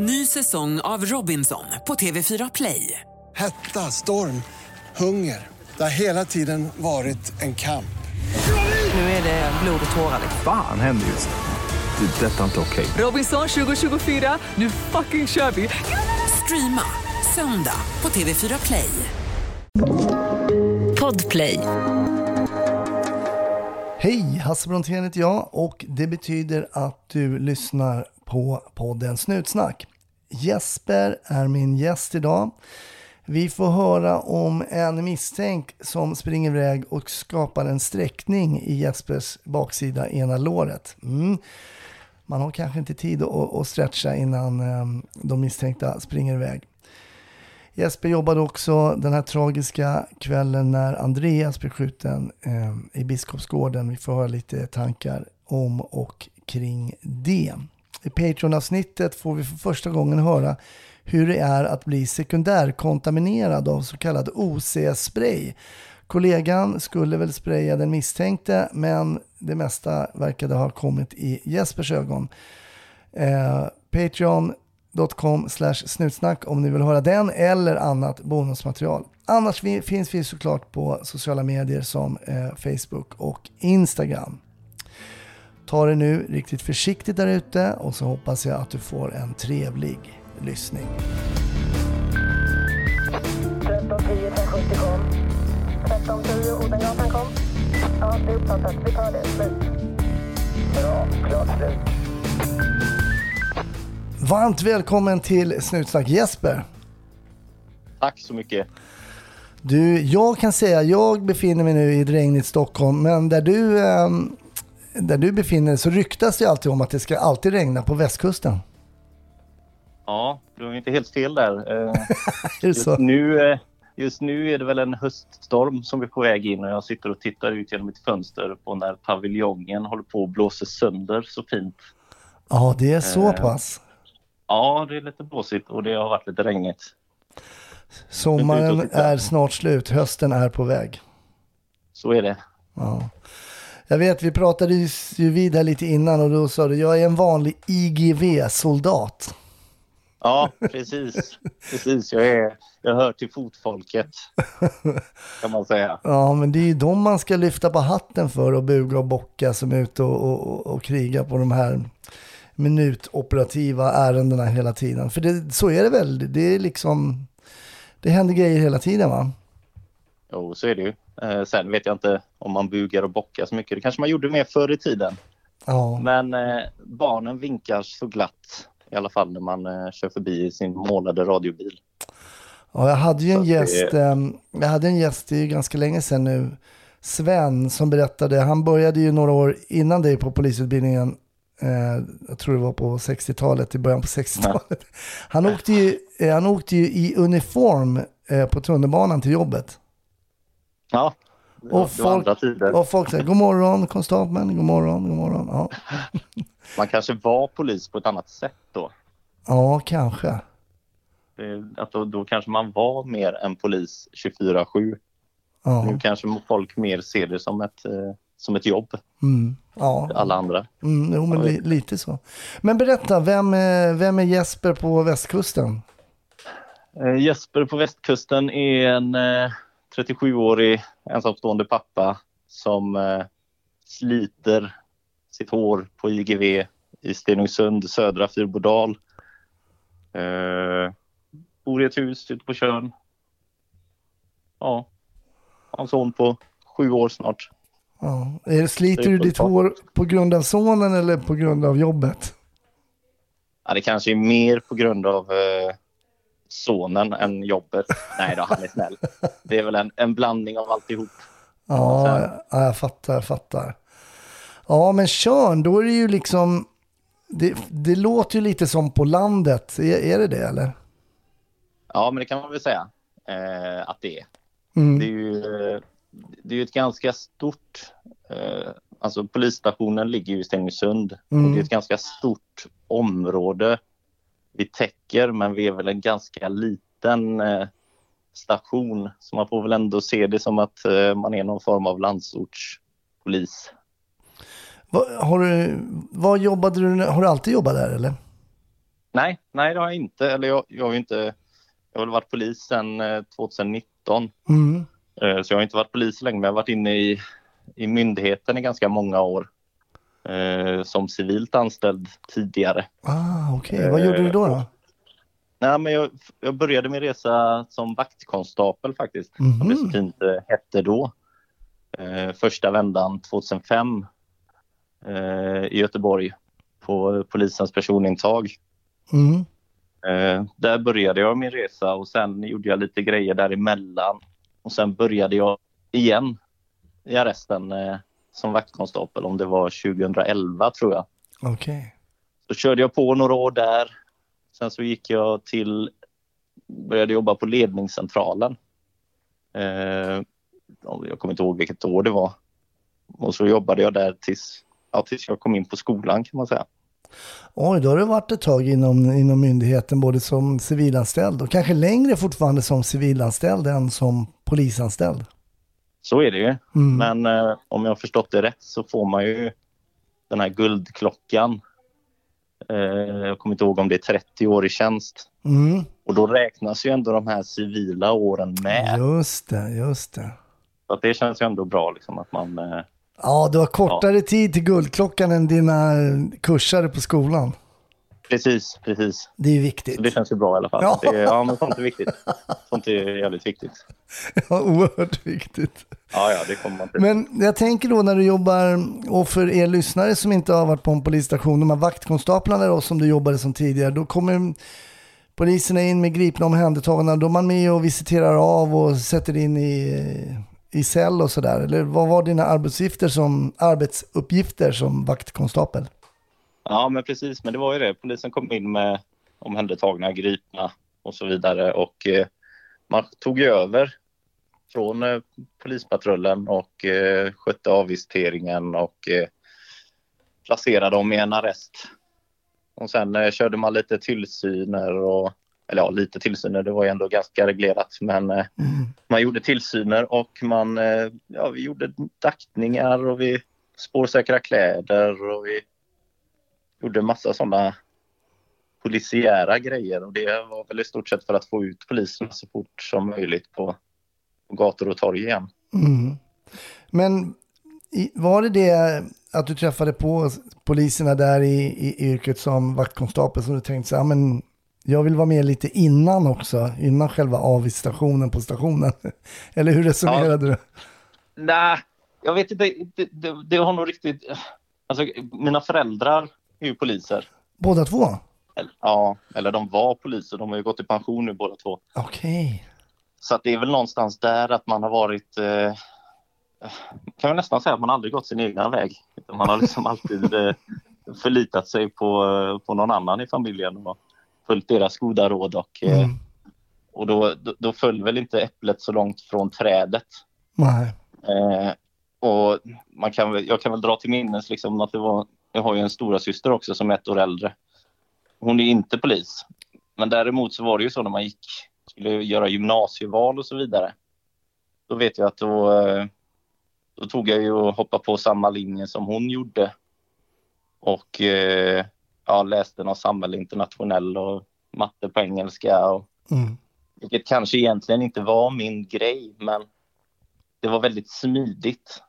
Ny säsong av Robinson på TV4 Play. Hetta, storm, hunger. Det har hela tiden varit en kamp. Nu är det blod och tårar. Fan händer just nu. Det. är Detta är inte okej. Robinson 2024, nu fucking kör vi! Streama söndag på TV4 Play. Podplay. Hej, Hasse Brontén heter jag och det betyder att du lyssnar på podden Snutsnack. Jesper är min gäst idag. Vi får höra om en misstänkt som springer iväg och skapar en sträckning i Jespers baksida ena låret. Mm. Man har kanske inte tid att, stretcha innan ehm, de misstänkta springer iväg. Jesper jobbade också den här tragiska kvällen när Andreas blev skjuten ehm, i Biskopsgården. Vi får höra lite tankar om och kring det. I Patreon-avsnittet får vi för första gången höra hur det är att bli sekundärkontaminerad av så kallad OC-spray. Kollegan skulle väl spraya den misstänkte men det mesta verkade ha kommit i Jespers ögon. Eh, Patreon.com slash snutsnack om ni vill höra den eller annat bonusmaterial. Annars finns vi såklart på sociala medier som eh, Facebook och Instagram. Ta det nu riktigt försiktigt där ute och så hoppas jag att du får en trevlig lyssning. 1310 1070 kom. 1310 Odengatan kom. Ja, det är uppfattat. Vi tar det. Slut. Bra. Klart slut. Varmt välkommen till Snutsnack Jesper. Tack så mycket. Du, jag kan säga, jag befinner mig nu i ett regnigt Stockholm, men där du, eh, där du befinner dig så ryktas det alltid om att det ska alltid regna på västkusten. Ja, du har inte helt fel där. Eh? Just nu, eh, just nu är det väl en höststorm som är på väg in och jag sitter och tittar ut genom mitt fönster på när paviljongen håller på att blåsa sönder så fint. Ja, det är så Eh. pass. Ja, det är lite blåsigt och det har varit lite regnigt. Sommaren är snart slut, hösten är på väg. Så är det. Ja. Jag vet, vi pratade ju vid här lite innan och då sa du, jag är en vanlig IGV-soldat. Ja, precis. precis. Jag, är, jag hör till fotfolket kan man säga. Ja, men det är ju de man ska lyfta på hatten för och buga och bocka som är ute och, och, och, och kriga på de här minutoperativa ärendena hela tiden. För det, så är det väl, det är liksom, det händer grejer hela tiden va? Jo, så är det ju. Eh, sen vet jag inte om man bugar och bockar så mycket. Det kanske man gjorde mer förr i tiden. Ja, Men eh, barnen vinkar så glatt i alla fall när man eh, kör förbi sin målade radiobil. ja jag hade ju en Så det- gäst, ehm, jag hade en gäst, det är ju ganska länge sedan nu, Sven som berättade, han började ju några år innan dig på polisutbildningen, eh, jag tror det var på 60-talet, i början på 60-talet. Han åkte ju, eh, han åkte ju i uniform eh, på tunnelbanan till jobbet. Ja, Och folk-. Och folk säger god morgon konstapeln, god morgon, god morgon. Ja, Man kanske var polis på ett annat sätt då. ja kanske. Att då, då kanske man var mer än polis 24-7. Ja, Nu kanske folk mer ser det som ett, eh, som ett jobb, mm, ja. alla andra. Mm, jo, men li, lite så. Men berätta, vem, är- vem är Jesper på västkusten? Eh, Jesper på västkusten är en eh, 37-årig ensamstående pappa som eh, sliter sitt hår på IGV i Stenungsund, södra Fyrbodal. Eh, bor i ett hus ute på Tjörn. Ja, har en son på sju år snart. Ja. Sliter du ditt hår på grund av sonen eller på grund av jobbet? Ja, det kanske är mer på grund av eh, sonen än jobbet. Nej då, han är snäll. Det är väl en, en blandning av alltihop. Ja, sen- ja, jag fattar, jag fattar. Ja, men Tjörn, då är det ju liksom... Det, det låter ju lite som på landet. Är, är det det eller? Ja, men det kan man väl säga eh, att det är. Mm. Det är ju det är ett ganska stort... Eh, alltså polisstationen ligger ju i Stenungsund. Mm. Och det är ett ganska stort område vi täcker, men vi är väl en ganska liten eh, station. Så man får väl ändå se det som att eh, man är någon form av landsortspolis. Vad, har du, vad jobbade du, har du alltid jobbat där eller? Nej, nej det har jag inte. Eller jag, jag har ju inte... Jag har väl varit polis sedan eh, 2019. Mm. Eh, Så jag har inte varit polis länge, men jag har varit inne i, i myndigheten i ganska många år. Eh, som civilt anställd tidigare. Ah, okej. Vad gjorde du då? då? Nej, men jag, jag började min resa som vaktkonstapel faktiskt, som det så fint eh, hette då. Eh, första vändan 2005 eh, i Göteborg på polisens personintag. Mm. Eh, där började jag min resa och sen gjorde jag lite grejer däremellan. Och sen började jag igen i arresten eh, som vaktkonstapel om det var 2011 tror jag. Okej. Så körde jag på några år där. Sen så gick jag till, började jobba på ledningscentralen. Eh, jag kommer inte ihåg vilket år det var. Och så jobbade jag där tills, ja, tills jag kom in på skolan kan man säga. Oj, då har du varit ett tag inom, inom myndigheten både som civilanställd och kanske längre fortfarande som civilanställd än som polisanställd. Så är det ju. Mm. Men eh, om jag har förstått det rätt så får man ju den här guldklockan. Eh, jag kommer inte ihåg om det är 30 år i tjänst. Mm. Och då räknas ju ändå de här civila åren med. Just det, just det. Så att det känns ju ändå bra liksom att man... Eh, Ja, du har kortare tid till guldklockan än dina kursare på skolan. Precis, precis. Det är viktigt. Så det känns ju bra i alla fall. Ja. Det, ja men sånt är viktigt. Sånt är jävligt viktigt. Ja, oerhört viktigt. Ja, ja, det kommer man till. Men jag tänker då när du jobbar, och för er lyssnare som inte har varit på en polisstation, de här vaktkonstaplarna då som du jobbade som tidigare, då kommer poliserna in med gripna omhändertagna, då är man med och visiterar av och sätter in i, i cell och sådär. Eller vad var dina arbetsuppgifter som, arbetsuppgifter som vaktkonstapel? Ja, men precis. Men det var ju det. Polisen kom in med omhändertagna, gripna och så vidare. Och eh, man tog ju över från eh, polispatrullen och eh, skötte avvisiteringen och eh, placerade dem i en arrest. Och sen eh, körde man lite tillsyner och eller ja, lite tillsyner, det var ju ändå ganska reglerat. Men eh, man gjorde tillsyner och man, eh, ja, vi gjorde daktningar och vi spårsäkra kläder och vi gjorde massa sådana polisiära grejer och det var väl i stort sett för att få ut polisen så fort som möjligt på, på gator och torg igen. Mm. Men var det det att du träffade på poliserna där i, i yrket som vaktkonstapel som du tänkte så här, "Ja, men jag vill vara med lite innan också, innan själva avvisitationen på stationen? Eller hur resonerade du? Nej, jag vet inte. Det, det, det har nog riktigt... Alltså, mina föräldrar är ju poliser. Båda två? Eller, ja, eller de var poliser. De har ju gått i pension nu båda två. Okej. Så att det är väl någonstans där att man har varit... Eh, kan man nästan säga att man aldrig gått sin egna väg. Man har liksom alltid eh, förlitat sig på, eh, på någon annan i familjen och följt deras goda råd. Och, eh, Mm. och då, då, då föll väl inte äpplet så långt från trädet. Nej. Eh, och man kan, jag kan väl dra till minnes liksom att det var, jag har ju en stora syster också som är ett år äldre. Hon är inte polis. Men däremot så var det ju så när man gick, skulle göra gymnasieval och så vidare. Då vet jag att då, eh, då tog jag ju och hoppade på samma linje som hon gjorde. Och eh, ja, läste någon samhälle internationell och matte på engelska. Och, Mm. vilket kanske egentligen inte var min grej, men det var väldigt smidigt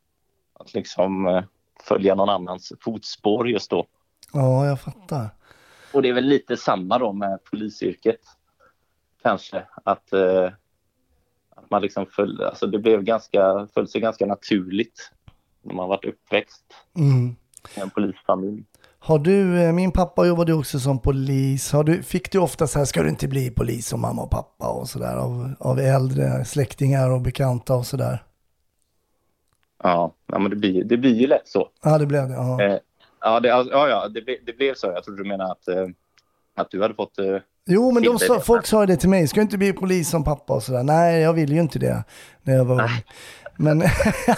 att liksom eh, följa någon annans fotspår just då. Ja, jag fattar. Och det är väl lite samma då med polisyrket. Kanske att, eh, att man liksom följde, alltså det blev ganska, föll sig ganska naturligt när man varit uppväxt Mm. i en polisfamilj. Har du, eh, min pappa jobbade också som polis. Har du, fick du ofta så här, ska du inte bli polis som mamma och pappa och sådär av, av äldre släktingar och bekanta och sådär? Ja, ja men det blir, det blir ju lätt så. Ja, det blev det. Eh, ja, det, ja, ja det, det blev så. Jag trodde du menade att, eh, att du hade fått eh, Jo, men de sa, folk sa det till mig. Ska du inte bli polis som pappa och sådär? Nej, jag ville ju inte det när jag var ung. Men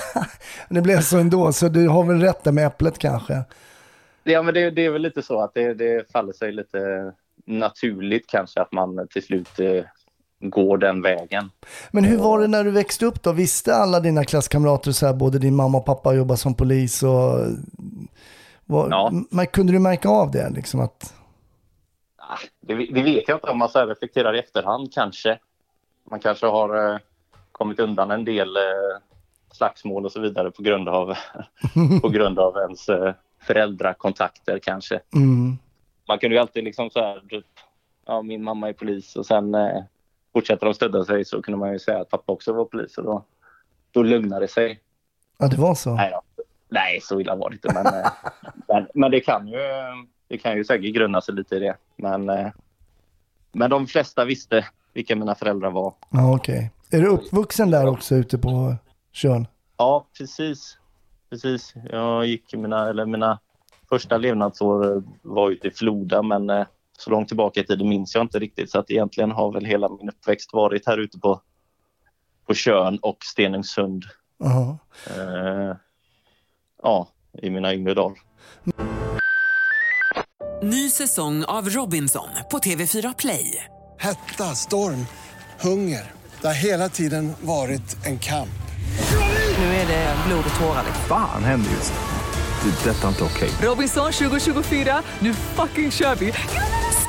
det blev så ändå, så du har väl rätt där med äpplet kanske. Ja, men det, det är väl lite så att det, det faller sig lite naturligt kanske att man till slut eh, går den vägen. Men hur var det när du växte upp då? Visste alla dina klasskamrater så här, både din mamma och pappa jobbar som polis och... Var, Ja. men kunde du märka av det liksom att... Ah, det, det vet jag inte om man så här reflekterar i efterhand kanske. Man kanske har eh, kommit undan en del eh, slagsmål och så vidare på grund av, på grund av ens eh, föräldrakontakter kanske. Mm. Man kunde ju alltid liksom så här, typ, ja min mamma är polis och sen eh, fortsätter de stödja sig så kunde man ju säga att pappa också var polis och då, då lugnade det sig. Ja, det var så. Nej, då. Nej så illa var det inte men, eh, men, men det kan ju det kan ju säkert grunna sig lite i det. Men, eh, men de flesta visste vilka mina föräldrar var. Ja, okej. Är du uppvuxen där också ute på Tjörn? Ja, precis. Precis. Jag gick mina, eller mina första levnadsår var ute i Floda men eh, så långt tillbaka i tiden minns jag inte riktigt så att egentligen har väl hela min uppväxt varit här ute på, på Tjörn och Stenungsund. Ja. Eh, ja, i mina yngre dagar. Ny säsong av Robinson på TV4 Play. Hetta, storm, hunger. Det har hela tiden varit en kamp. Nu är det blod och tårar. Fan händer just nu. Det. är Detta är inte okej. Robinson 2024, nu fucking kör vi!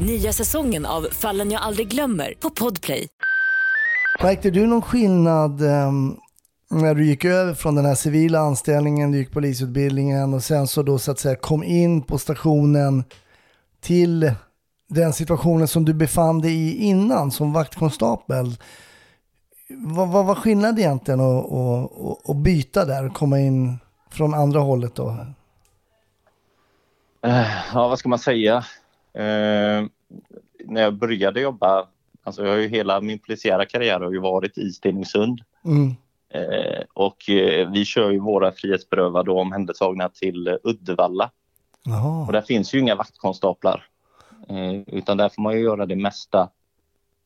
Nya säsongen av Fallen jag aldrig glömmer på Podplay. Märkte du någon skillnad ehm, när du gick över från den här civila anställningen, du gick polisutbildningen och sen så då så att säga kom in på stationen till den situationen som du befann dig i innan som vaktkonstapel. Vad, vad var skillnaden egentligen att, att, att, att byta där och komma in från andra hållet då? Eh, Ja, vad ska man säga? Eh, när jag började jobba, alltså jag har ju hela min polisiära karriär har ju varit i Stenungsund. Mm. Eh, och eh, vi kör ju våra frihetsberövade och omhändertagna till Uddevalla. Jaha. Och där finns ju inga vaktkonstaplar. Eh, utan där får man ju göra det mesta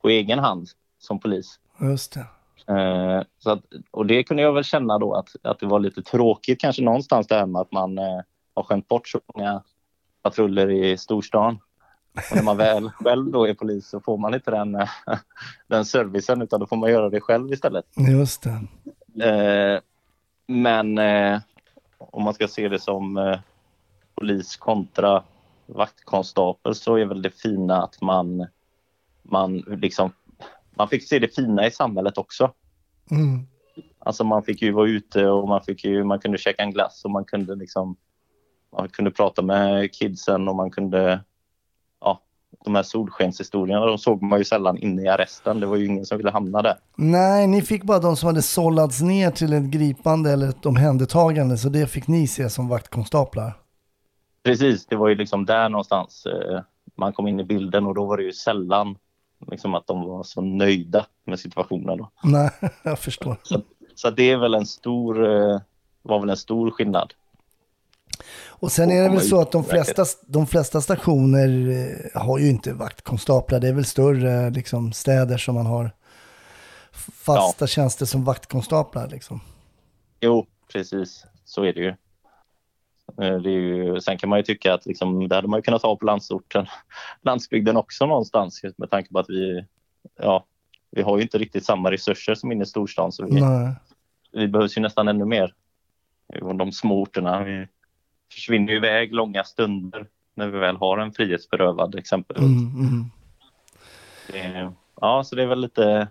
på egen hand som polis. Just det. Eh, så att, och det kunde jag väl känna då att, att det var lite tråkigt kanske någonstans det här med att man eh, har skämt bort så många patruller i storstan. Och när man väl själv då är polis så får man inte den, den servicen utan då får man göra det själv istället. Just det. Eh, men eh, om man ska se det som eh, polis kontra vaktkonstapel så är väl det fina att man, man liksom man fick se det fina i samhället också. Mm. Alltså man fick ju vara ute och man, fick ju, man kunde käka en glass och man kunde liksom man kunde prata med kidsen och man kunde de här solskenshistorierna de såg man ju sällan inne i arresten. Det var ju ingen som ville hamna där. Nej, ni fick bara de som hade sållats ner till ett gripande eller ett omhändertagande, så det fick ni se som vaktkonstaplar. Precis, det var ju liksom där någonstans eh, man kom in i bilden och då var det ju sällan liksom att de var så nöjda med situationen. Då. Nej, jag förstår. Så, så det är väl en stor, eh, var väl en stor skillnad. Och sen är det väl så att de flesta, de flesta stationer eh, har ju inte vaktkonstaplar. Det är väl större liksom, städer som man har fasta tjänster som vaktkonstaplar. Liksom. Jo, precis. Så är det ju. Eh, Det är ju sen kan man ju tycka att liksom, det hade man ju kunnat ha på landsorten, landsbygden också någonstans med tanke på att vi, ja, vi har ju inte riktigt samma resurser som inne i storstan så vi, Nej. vi behövs ju nästan ännu mer. De små orterna vi försvinner ju iväg långa stunder när vi väl har en frihetsberövad exempelvis. Mm, mm. Det, ja, så det är väl lite,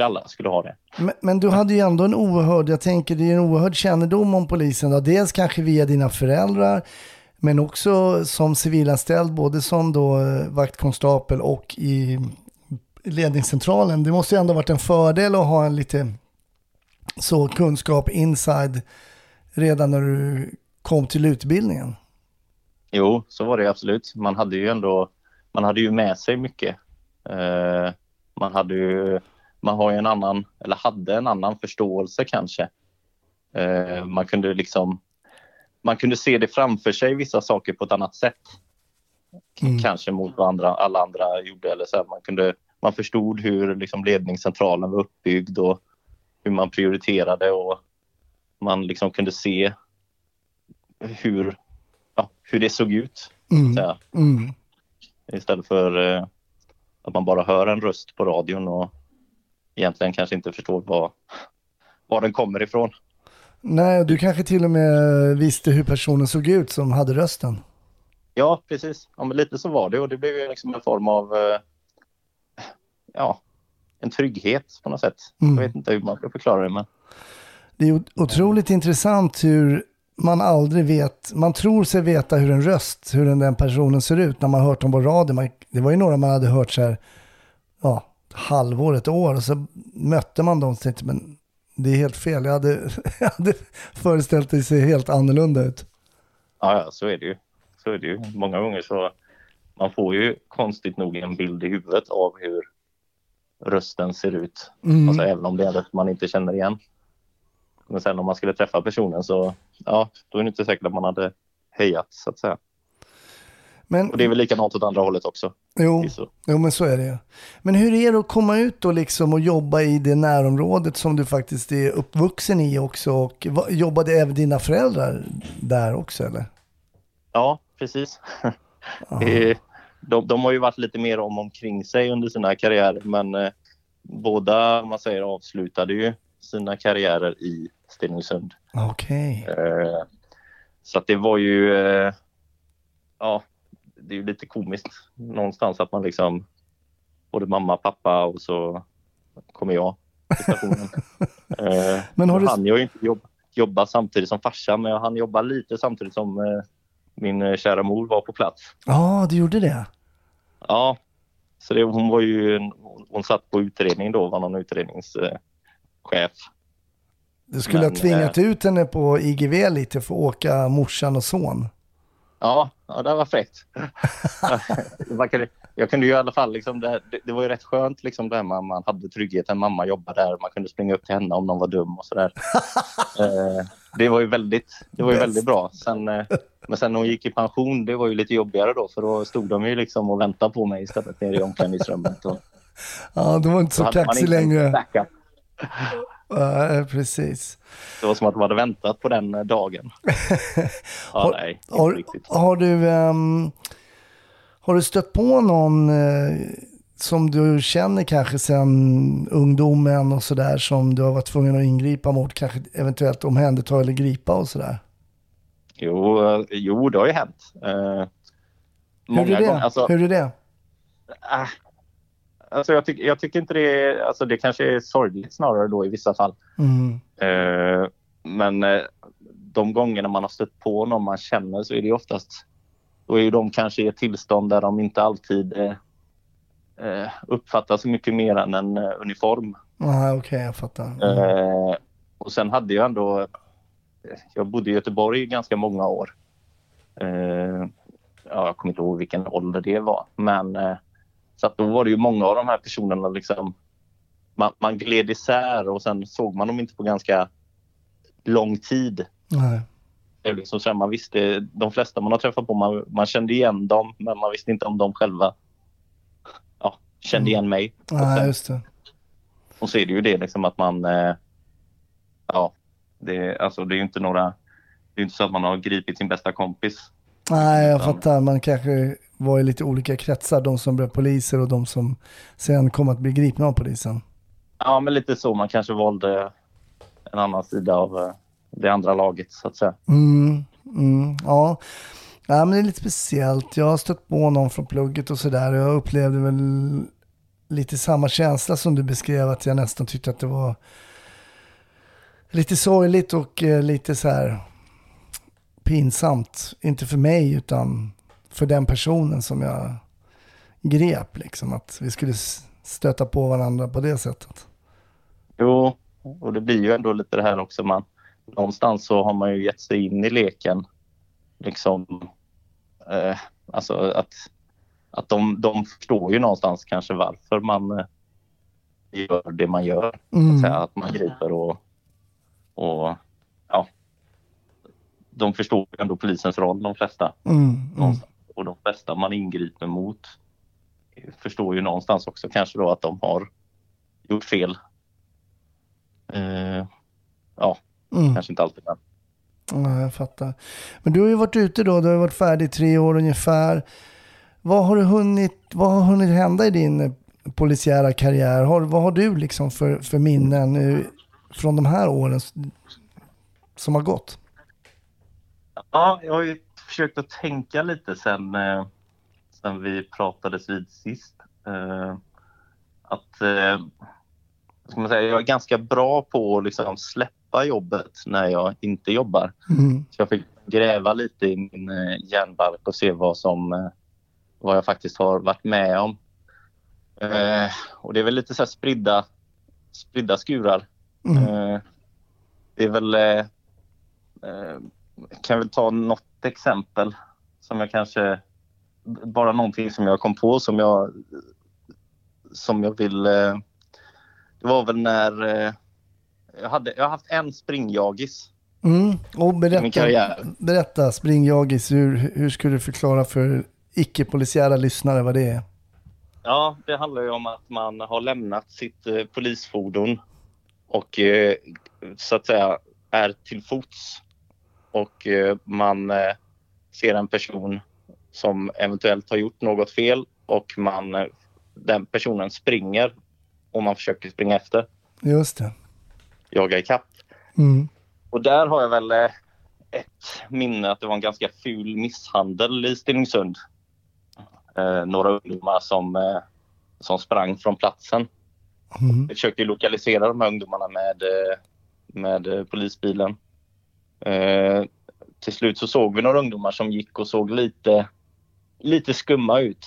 alla skulle ha det. Men, men du hade ju ändå en oerhörd, jag tänker det är en oerhörd kännedom om polisen. Då. Dels kanske via dina föräldrar, men också som civilanställd, både som då eh, vaktkonstapel och i ledningscentralen. Det måste ju ändå varit en fördel att ha en lite så kunskap inside redan när du kom till utbildningen. Jo, så var det absolut. Man hade ju ändå, man hade ju med sig mycket. Eh, man hade ju, man har ju en annan, eller hade en annan förståelse kanske. Eh, man kunde liksom, man kunde se det framför sig vissa saker på ett annat sätt. Mm. kanske mot vad andra, alla andra gjorde. Eller så här, man, kunde, man förstod hur liksom, ledningscentralen var uppbyggd och hur man prioriterade och man liksom kunde se hur, ja, hur det såg ut. Mm. Så Mm. istället för eh, att man bara hör en röst på radion och egentligen kanske inte förstår var, var den kommer ifrån. Nej, du kanske till och med visste hur personen såg ut som hade rösten. Ja, precis. Ja, men lite så var det och det blev ju liksom en form av eh, ja, en trygghet på något sätt. Mm. Jag vet inte hur man ska förklara det, men Det är otroligt intressant hur man aldrig vet, man tror sig veta hur en röst, hur den, den personen ser ut när man har hört dem på radio. Man, det var ju några man hade hört så här, ja, halvår, ett år och så mötte man dem och tänkte, men det är helt fel. Jag hade, jag hade föreställt det sig helt annorlunda ut. ja, ja, så är det ju. Så är det ju. Många gånger så man får ju konstigt nog en bild i huvudet av hur rösten ser ut. Mm. Alltså även om det är röst man inte känner igen. Men sen om man skulle träffa personen så, ja, då är det inte säkert att man hade hejat så att säga. Men, Och det är väl likadant åt andra hållet också. jo, jo, men så är det ju. Men hur är det att komma ut och liksom och jobba i det närområdet som du faktiskt är uppvuxen i också? Och jobbade även dina föräldrar där också eller? Ja, precis. De, de har ju varit lite mer om omkring sig under sina karriärer men eh, båda, man säger avslutade ju sina karriärer i Stenungsund. Okej. Eh, så att det var ju, eh, ja, det är ju lite komiskt någonstans att man liksom, både mamma, pappa och så kommer jag till stationen. eh, Men har du- hann jag ju inte jobba, jobba samtidigt som farsan men jag hann jobba lite samtidigt som min kära mor var på plats. Ja, du gjorde det. Ja, så det, hon var ju, hon satt på utredning då, var någon utredningschef. Du skulle ha Men, tvingat ut henne på IGV lite för att åka morsan och son. Ja, ja det var fräckt. Jag kunde ju i alla fall, liksom, det, det, det var ju rätt skönt liksom, det här man, man hade tryggheten, mamma jobbade där, man kunde springa upp till henne om någon var dum och sådär. eh, det var ju väldigt, det var ju väldigt bra. Sen, eh, men sen när hon gick i pension, det var ju lite jobbigare då för då stod de ju liksom och väntade på mig istället nere i omklädningsrummet. Och, Ja, du var inte så kaxig längre. backup. Ja, precis. Det var som att de hade väntat på den eh, dagen. Ja, Har- nej, Har, har, du, ehm, har du stött på någon eh, som du känner kanske sedan ungdomen och sådär som du har varit tvungen att ingripa mot, kanske eventuellt omhänderta eller gripa och sådär? Jo, eh, jo, det har ju hänt. Hur är det? gånger. Alltså, Hur är det? Alltså jag, tyck, jag tycker inte det är... Alltså det kanske är sorgligt snarare då i vissa fall. Mm. Eh, men eh, de gångerna man har stött på någon man känner så är det oftast... Då är ju de kanske i ett tillstånd där de inte alltid eh, eh, uppfattar så mycket mer än en eh, uniform. Ja, okej, jag fattar. Mm. Eh, och sen hade jag ändå... Jag bodde i Göteborg i ganska många år. Eh, ja, jag kommer inte ihåg vilken ålder det var. Men eh, så att då var det ju många av de här personerna liksom... Man, man gled isär och sen såg man dem inte på ganska lång tid. Nej. Det är liksom så man visste, de flesta man har träffat på, man, man kände igen dem men man visste inte om de själva ja, kände igen mig. Och Nej, sen- just det. och så är det ju det liksom att man... Eh, ja, det, alltså det är ju inte några... Det är inte så att man har gripit sin bästa kompis. Nej, jag fattar. Man kanske var i lite olika kretsar, de som blev poliser och de som sen kom att bli gripna av polisen. Ja, men lite så. Man kanske valde en annan sida av eh, det andra laget så att säga. Mm, mm, ja. ja, men det är lite speciellt. Jag har stött på någon från plugget och sådär. och Jag upplevde väl lite samma känsla som du beskrev, att jag nästan tyckte att det var lite sorgligt och eh, lite så här pinsamt. Inte för mig, utan för den personen som jag grep. Liksom, att vi skulle stöta på varandra på det sättet. Jo, och det blir ju ändå lite det här också. Man, någonstans så har man ju gett sig in i leken. Liksom, eh, alltså att, att de, de förstår ju någonstans kanske varför man eh, gör det man gör. Mm. att, säga, att man griper och, och. De förstår ändå polisens roll, de flesta. Mm, mm. Och de flesta man ingriper mot förstår ju någonstans också kanske då att de har gjort fel. Eh, ja, Mm. kanske inte alltid men. Ja, jag fattar. Men du har ju varit ute då, du har varit färdig i tre år ungefär. Vad har, du hunnit, vad har hunnit hända i din polisiära karriär? Har, vad har du liksom för, för minnen eh, från de här åren som har gått? Ja, jag har ju försökt att tänka lite sen, eh, sen vi pratades vid sist. Eh, att eh, ska man säga, jag är ganska bra på att liksom släppa jobbet när jag inte jobbar. Mm. Så jag fick gräva lite i min eh, hjärnbalk och se vad, som, eh, vad jag faktiskt har varit med om. Eh, och det är väl lite så här spridda, spridda skurar. Mm. Eh, det är väl... Kan väl ta något exempel som jag kanske... Bara någonting som jag kom på som jag, som jag vill... Eh, det var väl när... Eh, jag, hade, jag har haft en springjagis Mm. Och min berätta, karriär. berätta springjagis, hur, hur skulle du förklara för icke-polisiära lyssnare vad det är? Ja, det handlar ju om att man har lämnat sitt eh, polisfordon och eh, så att säga är till fots. Och eh, man eh, ser en person som eventuellt har gjort något fel och man, eh, den personen springer och man försöker springa efter, Just det. jaga ikapp. Mm. Och där har jag väl ett minne att det var en ganska ful misshandel i Stenungsund. Eh, några ungdomar som, eh, som sprang från platsen. Mm. Vi försökte lokalisera de här ungdomarna med, med polisbilen. Eh, till slut så såg vi några ungdomar som gick och såg lite, lite skumma ut.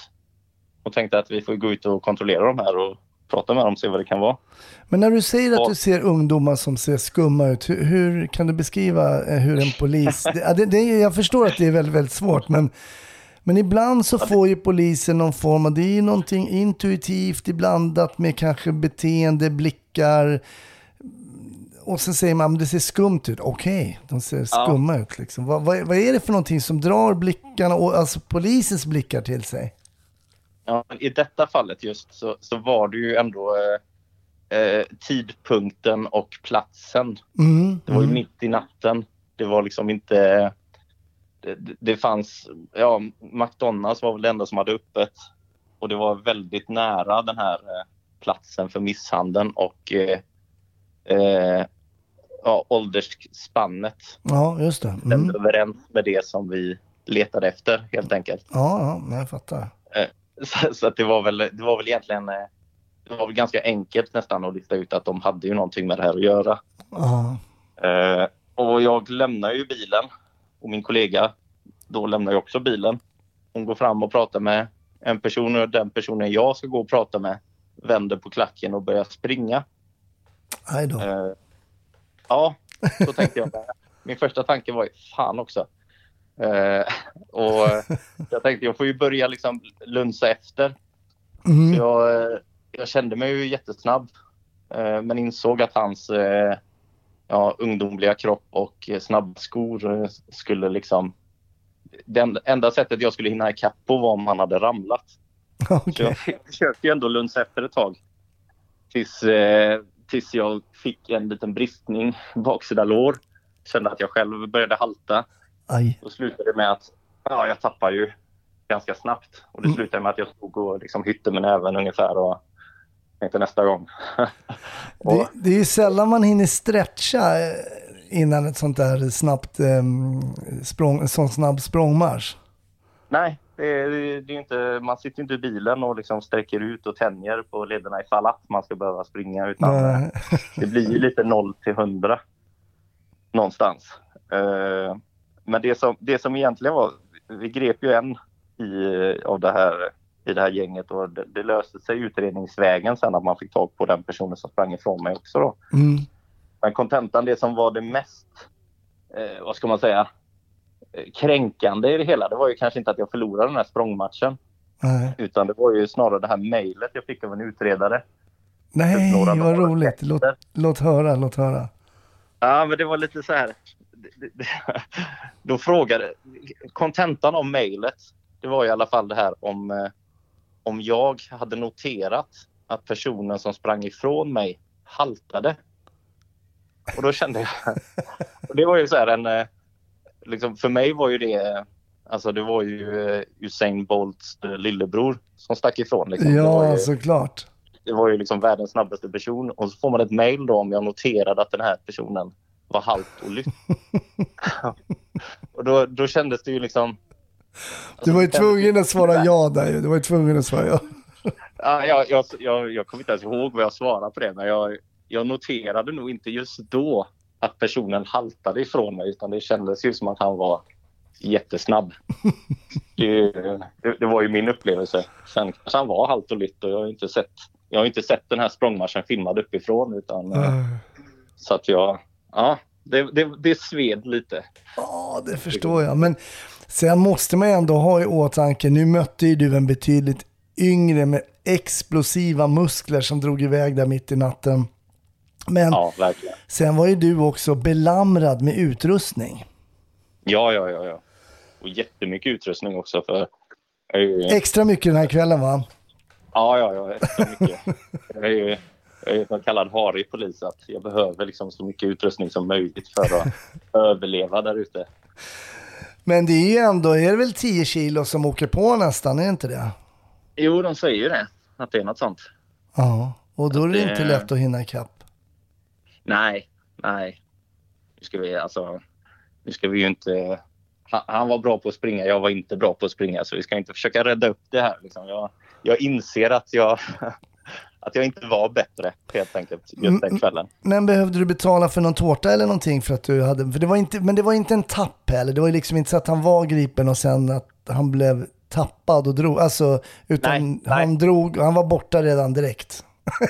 Och tänkte att vi får gå ut och kontrollera dem här och prata med dem och se vad det kan vara. Men när du säger att Ja. du ser ungdomar som ser skumma ut, hur, hur kan du beskriva eh, hur en polis... det, det, det, jag förstår att det är väldigt, väldigt svårt, men, men ibland så får ju polisen någon form av... Det är ju någonting intuitivt blandat med kanske beteende, blickar. Och sen säger man, men det ser skumt ut. Okej, de ser skumma ut liksom. Vad, vad, vad är det för någonting som drar blickarna, och, alltså polisens blickar till sig? Ja, I detta fallet just så, så var det ju ändå eh, eh, tidpunkten och platsen. Mm, Det var ju mm. mitt i natten. Det var liksom inte... Det, det- det fanns... Ja, McDonalds var väl det enda som hade öppet. Och det var väldigt nära den här eh, platsen för misshandeln och eh, eh, ja, åldersspannet Ja, just det. stämde Mm. överens med det som vi letade efter helt enkelt. Ja, ja, jag fattar. Så, så att det var väl, det var väl egentligen eh, det var väl ganska enkelt nästan att lista ut att de hade ju någonting med det här att göra. Ja. Eh, och jag lämnar ju bilen och min kollega då lämnar jag också bilen. Hon går fram och pratar med en person och den personen jag ska gå och prata med vänder på klacken och börjar springa. Eh, ja, så tänkte jag. Min första tanke var ju fan också. Eh, och jag tänkte jag får ju börja liksom lunsa efter. Mm. Så jag, eh, jag kände mig ju jättesnabb eh, men insåg att hans eh, ja, ungdomliga kropp och eh, snabba skor eh, skulle liksom... Det en- enda sättet jag skulle hinna ikapp på var om han hade ramlat. Så Okej. jag försökte ju ändå lunsa efter ett tag. Tills, eh, tills jag fick en liten bristning baksida lår. Kände att jag själv började halta. Aj. Då slutade det med att ja, jag tappade ju ganska snabbt. Och det Mm. slutade med att jag stod och liksom hytte med näven ungefär och tänkte nästa gång. och, Det, det är ju sällan man hinner stretcha eh, innan ett sånt där snabbt um, språng, sån snabb språngmarsch. Nej, det, är- det är inte, man sitter inte i bilen och liksom sträcker ut och tänjer på lederna ifall att man ska behöva springa. Utan Nej. det blir ju lite 0 till 100 någonstans. Eh, men det som, det som egentligen var, vi grep ju en i, av det här, i det här gänget och det, det löste sig utredningsvägen sen att man fick tag på den personen som sprang ifrån mig också då. Mm. Men kontentan, det som var det mest, eh, vad ska man säga, eh, kränkande i det hela, det var ju kanske inte att jag förlorade den här språngmatchen. Nej. Utan det var ju snarare det här mejlet jag fick av en utredare. Nej, Några vad roligt. Låt, låt höra, låt höra. Ja, men det var lite så här. Då frågade... Kontentan av mejlet det var i alla fall det här om, eh, om jag hade noterat att personen som sprang ifrån mig haltade. Och då kände jag... Och det var ju så här en... Liksom, för mig var ju det... Alltså det var ju eh, Usain Bolts eh, lillebror som stack ifrån. Liksom. Ja, ju, såklart. det var ju liksom världens snabbaste person. Och så får man ett mail då om jag noterade att den här personen var halt och lytt. och då, då kändes det ju liksom... Du var ju kändes tvungen att svara ja där ju. Du var ju tvungen att svara ja. Ja, jag, jag, jag, jag kommer inte ens ihåg vad jag svarade på det, men jag, jag noterade nog inte just då att personen haltade ifrån mig, utan det kändes ju som att han var jättesnabb. Det, det, det var ju min upplevelse. Sen kanske han var halt och lytt och jag har inte sett, jag har inte sett den här språngmarschen filmad uppifrån, utan eh, så att jag, ja, det, det, det sved lite. Ja, det förstår jag. Men sen måste man ändå ha i åtanke, nu mötte ju du en betydligt yngre med explosiva muskler som drog iväg där mitt i natten. Men Ja, sen var ju du också belamrad med utrustning. Ja, ja, ja, ja. Och jättemycket utrustning också för Extra mycket den här kvällen va? Ja, ja, ja. extra mycket. Jag är ju jag är en kallad harig polis. Att jag behöver liksom så mycket utrustning som möjligt för att överleva där ute. Men det är ju ändå, är det väl 10 kilo som åker på nästan, är det inte det? Jo, de säger ju det. Att det är något sånt. Ja, och då är det det- inte lätt att hinna ikapp. Nej, nej. Nu ska vi alltså... Nu ska vi ju inte... Han, han var bra på att springa, jag var inte bra på att springa. Så vi ska inte försöka rädda upp det här. Liksom. Jag, jag inser att jag, att jag inte var bättre helt enkelt just den kvällen. Men behövde du betala för någon tårta eller någonting för att du hade, för det var inte, men det var inte en tapp heller. Det var liksom inte så att han var gripen och sen att han blev tappad och drog, alltså, utan Nej, han nej. drog, han var borta redan direkt.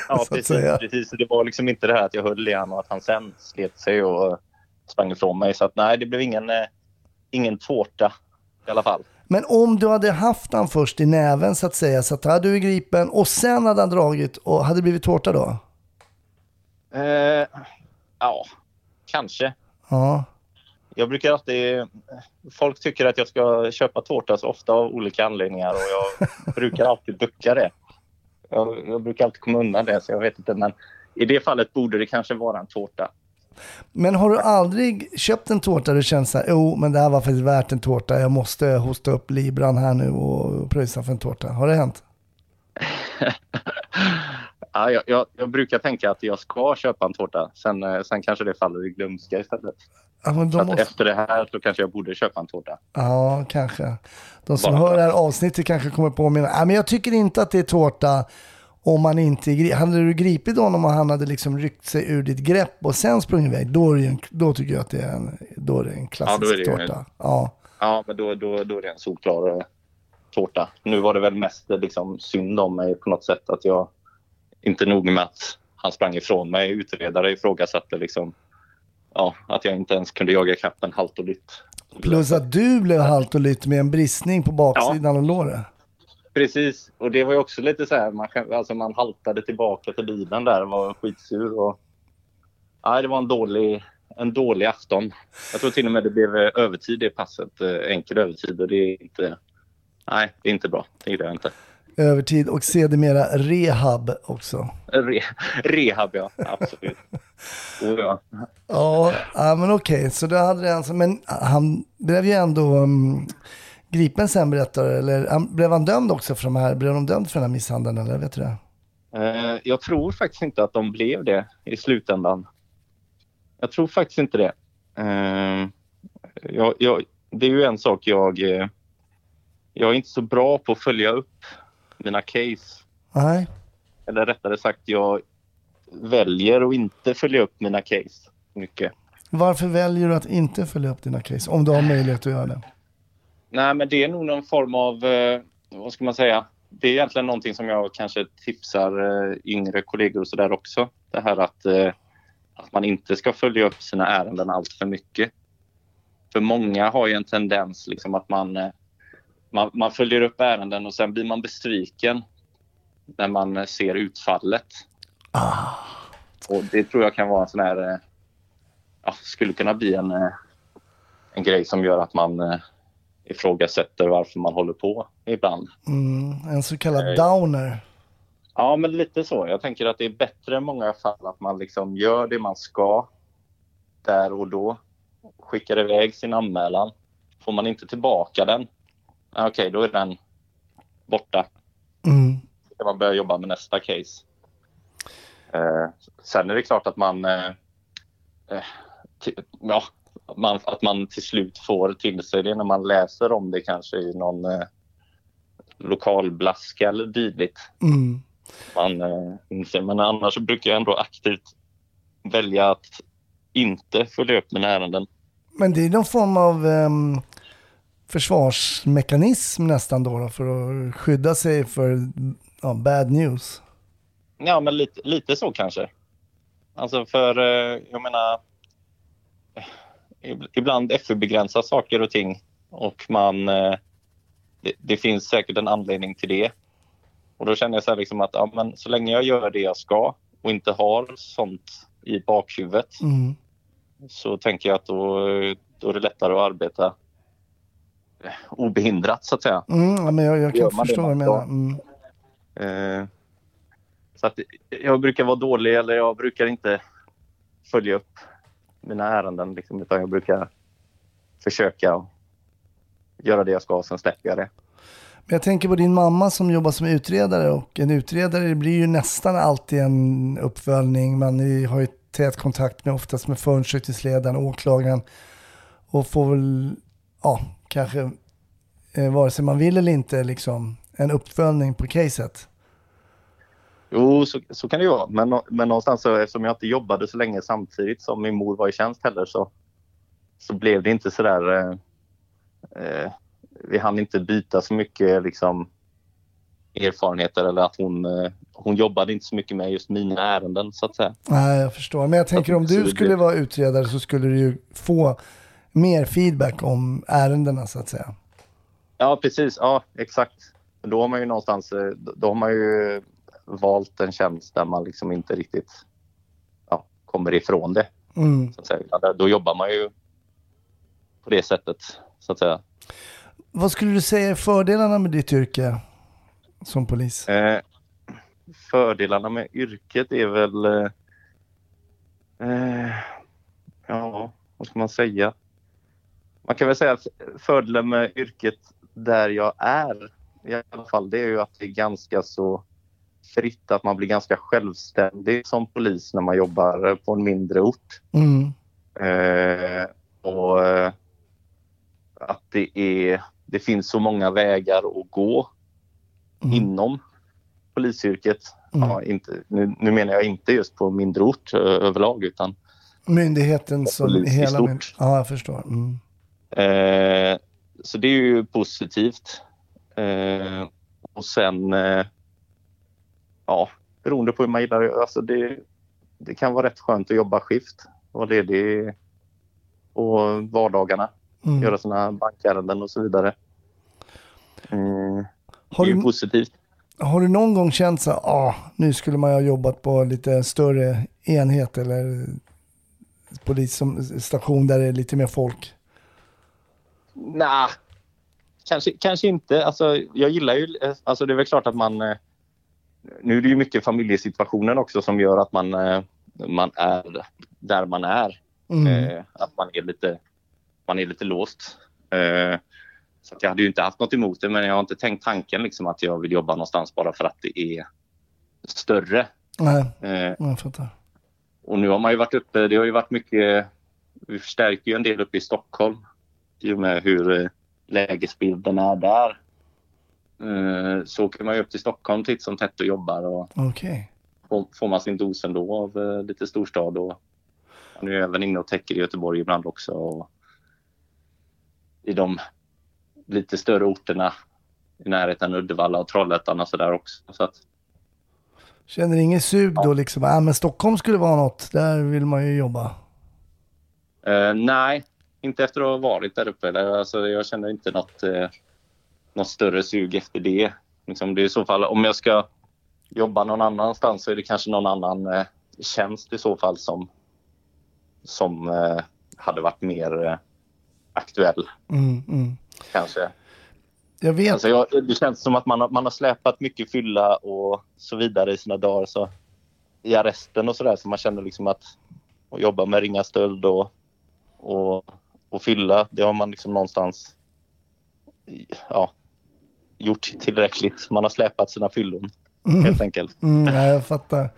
Ja, precis, precis. Det var liksom inte det här att jag höll i han och att han sen slet sig och sprang ifrån mig. Så att nej, det blev ingen, eh, ingen tårta i alla fall. Men om du hade haft han först i näven så att säga, så att hade du gripen och sen hade han dragit och hade det blivit tårta då? Eh, ja, kanske. Ja. Jag brukar alltid... Folk tycker att jag ska köpa tårta så ofta av olika anledningar och jag brukar alltid ducka det. Jag, jag brukar alltid komma undan det, så jag vet inte. Men i det fallet borde det kanske vara en tårta. Men har du aldrig köpt en tårta du känner så här, jo men det här var faktiskt värt en tårta, jag måste hosta upp libran här nu och pröjsa för en tårta. Har det hänt? Ja, jag, jag, jag brukar tänka att jag ska köpa en tårta. Sen, eh, sen kanske det faller i glömska istället. Ja, Så de att måste... efter det här så kanske jag borde köpa en tårta. Ja, kanske. De som Bara hör det här avsnittet kanske kommer påminna. Nej, men jag tycker inte att det är tårta om man inte är Hade du gripit honom och han hade liksom ryckt sig ur ditt grepp och sen sprungit iväg, då, är en, då tycker jag att det är en, då är det en klassisk då är det tårta. Ja. Ja, men då, då, då är det en solklar eh, tårta. Nu var det väl mest eh, liksom, synd om mig på något sätt att jag inte nog med att han sprang ifrån mig. Utredare ifrågasatte liksom, ja, att jag inte ens kunde jaga ikapp en halt och lytt. Plus att du blev halt och lytt med en bristning på baksidan av låret. Precis, och det var ju också lite så här, man, alltså man haltade tillbaka till bilen där och var skitsur. Och, nej, det var en dålig, en dålig afton. Jag tror till och med det blev eh, övertid i passet, eh, enkel övertid och det är inte, nej, det är inte bra. Det gillar jag inte. Övertid och sedermera rehab också. Re, rehab, ja. Absolut. Oh, ja. Ja, men okej, så då hade det alltså, men han blev ju ändå um, gripen sen berättar eller han, blev han dömd också för de här, blev de dömd för den här misshandeln eller vet du det? Eh, jag tror faktiskt inte att de blev det i slutändan. Jag tror faktiskt inte det. Eh, jag, jag, det är ju en sak jag... eh, Jag är inte så bra på att följa upp mina case. Nej. Eller rättare sagt, jag väljer att inte följa upp mina case mycket. Varför väljer du att inte följa upp dina case om du har möjlighet att göra det? Nej, men det är nog någon form av, eh, vad ska man säga? Det är egentligen någonting som jag kanske tipsar eh, yngre kollegor och sådär också. Det här att, eh, att man inte ska följa upp sina ärenden allt för mycket. För många har ju en tendens liksom att man, man, man följer upp ärenden och sen blir man besviken när man ser utfallet. Och det tror jag kan vara en sån här, eh, ja, skulle kunna bli en, eh, en grej som gör att man eh, ifrågasätter varför man håller på ibland. Mm, en så kallad downer. Ja, men lite så. Jag tänker att det är bättre i många fall att man liksom gör det man ska där och då. Skickar iväg sin anmälan. Får man inte tillbaka den, okej, då är den borta. Mm. Kan man börja jobba med nästa case. Eh, sen är det klart att man, eh, eh, ja, att man, att man till slut får till sig det när man läser om det kanske i någon eh, lokalblaska eller dylikt Mm. man eh. Men annars så brukar jag ändå aktivt välja att inte följa upp mina ärenden. Men det är någon form av ehm, försvarsmekanism nästan då, då för att skydda sig för ja, bad news. Ja, men lite, lite så kanske. Alltså för, eh, jag menar, eh, ib- ibland FU-begränsas saker och ting och man, eh, det, det finns säkert en anledning till det. Och då känner jag så här liksom att ja, men så länge jag gör det jag ska och inte har sånt i bakhuvudet Mm. så tänker jag att då, då är det lättare att arbeta obehindrat så att säga. Mm, men jag, jag kan förstå vad du menar. Mm. Eh, så att jag brukar vara dålig eller jag brukar inte följa upp mina ärenden liksom, utan jag brukar försöka göra det jag ska och sen släpper jag det. Men jag tänker på din mamma som jobbar som utredare och en utredare blir ju nästan alltid en uppföljning. Man har ju tät kontakt med oftast med förundersökningsledaren, åklagaren och får väl, ja, kanske eh, vare sig man vill eller inte liksom en uppföljning på caset. Jo, så, så kan det ju vara. Men, men någonstans så, eftersom jag inte jobbade så länge samtidigt som min mor var i tjänst heller så, så blev det inte så där... Eh, eh, vi hann inte byta så mycket liksom, erfarenheter eller att hon, eh, hon jobbade inte så mycket med just mina ärenden så att säga. Nej, jag förstår. Men jag tänker om du skulle vara utredare så skulle du ju få mer feedback om ärendena så att säga. Ja, precis. Ja, exakt. Då har man ju någonstans eh, då har man ju valt en tjänst där man liksom inte riktigt ja, kommer ifrån det. Mm. Så att säga. Då jobbar man ju på det sättet, så att säga. Vad skulle du säga är fördelarna med ditt yrke som polis? Eh, fördelarna med yrket är väl... Eh, eh, ja, vad ska man säga? Man kan väl säga att fördelen med yrket där jag är i alla fall, det är ju att det är ganska så fritt, att man blir ganska självständig som polis när man jobbar på en mindre ort. Mm. Eh, och eh, att det, är, det finns så många vägar att gå Mm. inom polisyrket. Mm. Ja, inte, nu, nu menar jag inte just på mindre ort överlag utan Myndigheten som hela... Myn- ja, jag förstår. Mm. Eh, så det är ju positivt. Eh, och sen ja, ja, beroende på hur man gillar det. Alltså det, det kan vara rätt skönt att jobba skift. Vara ledig på vardagarna. Mm. Göra sina bankärenden och så vidare. Mm, Har det är ju du- positivt. Har du någon gång känt så ah, nu skulle man ha jobbat på lite större enhet eller polisstation där det är lite mer folk? Nej, kanske, kanske inte. Alltså, jag gillar ju... Alltså, det är väl klart att man... eh, Nu är det ju mycket familjesituationen också som gör att man, eh, man är där man är. Mm. Eh, Att man är lite, man är lite låst. Eh, Så jag hade ju inte haft något emot det, men jag har inte tänkt tanken liksom att jag vill jobba någonstans bara för att det är större. Nej, Eh, jag fattar. och nu har man ju varit uppe, det har ju varit mycket, vi förstärker ju en del uppe i Stockholm i och med hur eh, lägesbilden är där. Eh, Så åker man ju upp till Stockholm titt som tätt och jobbar och Okej. får- man sin dos ändå av eh, lite storstad. Och man är även inne och täcker i Göteborg ibland också. Och I de lite större orterna i närheten Uddevalla och Trollhättan och sådär också. Så att, Känner ingen sug då liksom, ah, men Stockholm skulle vara något, där vill man ju jobba. Eh, nej, inte efter att ha varit där uppe. Eller, Alltså, jag känner inte något, eh, något större sug efter det. Liksom, det är i så fall, om jag ska jobba någon annanstans så är det kanske någon annan eh, tjänst i så fall som, som eh, hade varit mer eh, aktuell. Mm, mm. kanske. Jag vet. Alltså jag, det känns som att man har, man har släpat mycket fylla och så vidare i sina dagar. Så I arresten och sådär. Så man känner liksom att att jobba med ringa stöld och, och, och fylla, det har man liksom någonstans ja, gjort tillräckligt. Man har släpat sina fyllon helt enkelt. Mm, ja, jag fattar.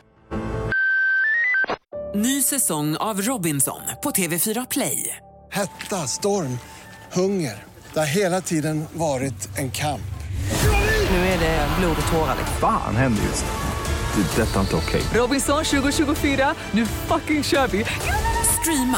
Ny säsong av Robinson på TV4 Play. Hetta, storm, hunger. Det har hela tiden varit en kamp. Nu är det blod och tårar. Fan händer just nu. Det. är Detta är inte okej. Robinson 2024, nu fucking kör vi! Streama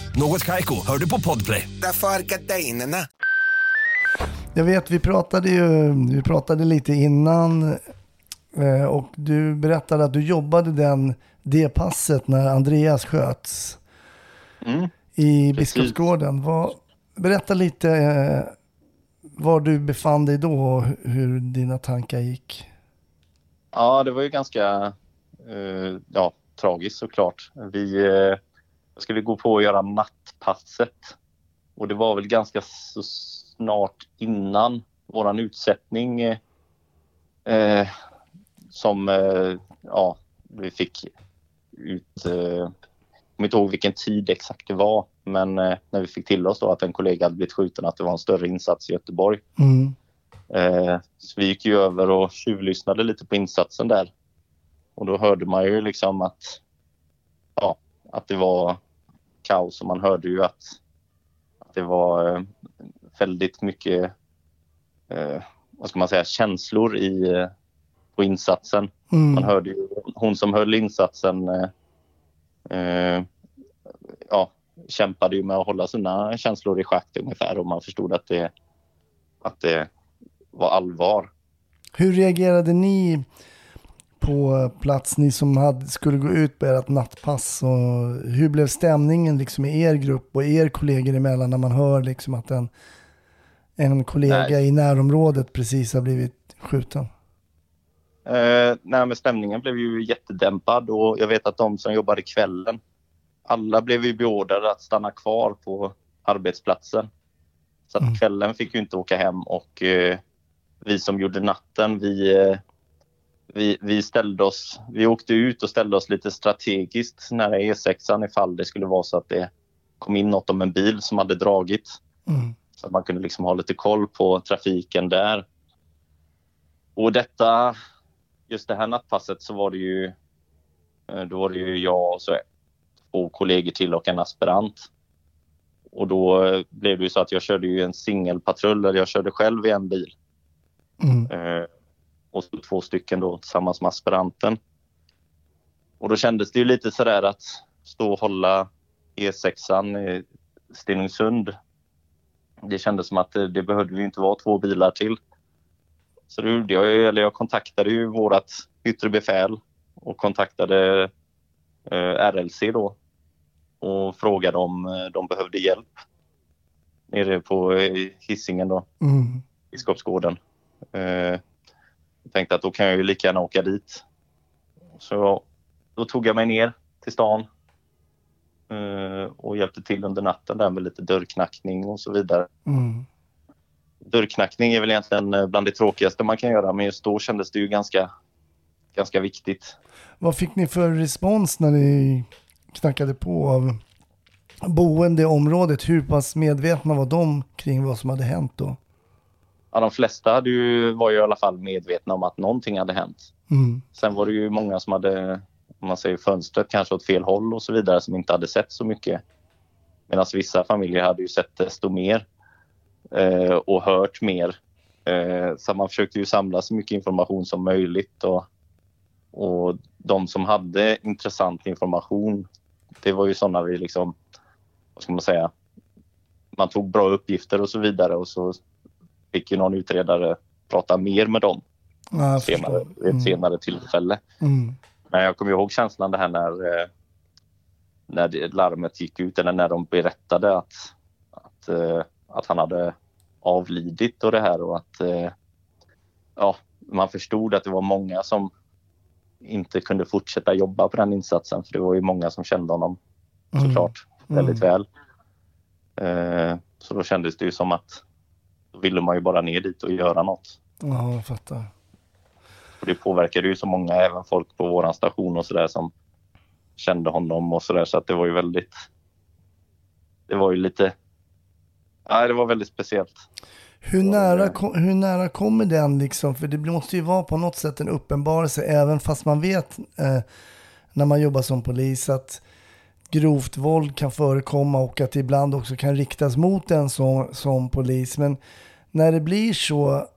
Något Kaiko, hör du på Podplay. Därför är gardinerna. Jag vet, vi pratade ju vi pratade lite innan eh, och du berättade att du jobbade den, det passet när Andreas sköts Mm. i. Biskopsgården. Vad, berätta lite eh, var du befann dig då och hu- hur dina tankar gick. Ja, det var ju ganska eh, ja, tragiskt såklart. Vi eh, skulle gå på och göra nattpasset. Och det var väl ganska så snart innan våran utsättning eh, eh, som eh, ja, vi fick ut... Eh, jag kommer inte ihåg vilken tid exakt det var, men eh, när vi fick till oss då att en kollega hade blivit skjuten, att det var en större insats i Göteborg. Mm. Eh, så vi gick ju över och tjuvlyssnade lite på insatsen där. Och då hörde man ju liksom att, ja, att det var kaos och man hörde ju att, att det var eh, väldigt mycket, eh, vad ska man säga, känslor i, eh, på insatsen. Mm. Man hörde ju hon som höll insatsen eh, eh, ja, kämpade ju med att hålla sina känslor i schack ungefär och man förstod att det, att det var allvar. Hur reagerade ni på plats, ni som hade, skulle gå ut på ert nattpass? Och hur blev stämningen liksom i er grupp och er kollegor emellan när man hör liksom att en, en kollega Nej. i närområdet precis har blivit skjuten? Eh, nej, men stämningen blev ju jättedämpad och jag vet att de som jobbade kvällen, alla blev ju beordrade att stanna kvar på arbetsplatsen. Så att kvällen fick ju inte åka hem och eh, vi som gjorde natten, vi, eh, vi, vi ställde oss, vi åkte ut och ställde oss lite strategiskt nära E6 ifall det skulle vara så att det kom in något om en bil som hade dragit. Mm. Så att man kunde liksom ha lite koll på trafiken där. Och detta, just det här nattpasset så var det ju, eh, då var det ju jag och så två kollegor till och en aspirant. Och då eh, blev det ju så att jag körde ju en singelpatrull, eller jag körde själv i en bil. Mm. Eh, och så två stycken då tillsammans med aspiranten. Och då kändes det ju lite sådär att stå och hålla E6an i Stenungsund. Det kändes som att det, det behövde ju inte vara två bilar till. Så då gjorde jag, eller jag kontaktade ju vårat yttre befäl och kontaktade eh, RLC då och frågade om eh, de behövde hjälp nere på eh, Hisingen då. Mm. Biskopsgården. Eh, jag tänkte att då kan jag ju lika gärna åka dit. Så då tog jag mig ner till stan eh, och hjälpte till under natten där med lite dörrknackning och så vidare. Mm. Dörrknackning är väl egentligen eh, bland det tråkigaste man kan göra men just då kändes det ju ganska, ganska viktigt. Vad fick ni för respons när ni knackade på av boende i området? Hur pass medvetna var de kring vad som hade hänt då? Ja, de flesta hade ju, var ju i alla fall medvetna om att någonting hade hänt. Mm. Sen var det ju många som hade, om man säger fönstret kanske åt fel håll och så vidare som inte hade sett så mycket. Medan vissa familjer hade ju sett desto mer eh, och hört mer. Eh, så man försökte ju samla så mycket information som möjligt och, och de som hade intressant information, det var ju sådana vi liksom, vad ska man säga, man tog bra uppgifter och så vidare och så fick ju någon utredare prata mer med dem Ja, senare, vid ett Mm. senare tillfälle. Mm. Men jag kommer ihåg känslan det här när, eh, när larmet gick ut eller när de berättade att, att, eh, att han hade avlidit och det här och att eh, ja, man förstod att det var många som inte kunde fortsätta jobba på den insatsen för det var ju många som kände honom Mm. såklart väldigt Mm. väl. Eh, så då kändes det ju som att ville man ju bara ner dit och göra något. Ja, jag fattar. Och det påverkade ju så många, även folk på våran station och sådär som kände honom och sådär så att det var ju väldigt det var ju lite Nej, det var väldigt speciellt. Hur nära, kom, hur nära kommer den liksom? För det måste ju vara på något sätt en uppenbarelse, även fast man vet eh, när man jobbar som polis att grovt våld kan förekomma och att det ibland också kan riktas mot en som, som polis. Men när det blir så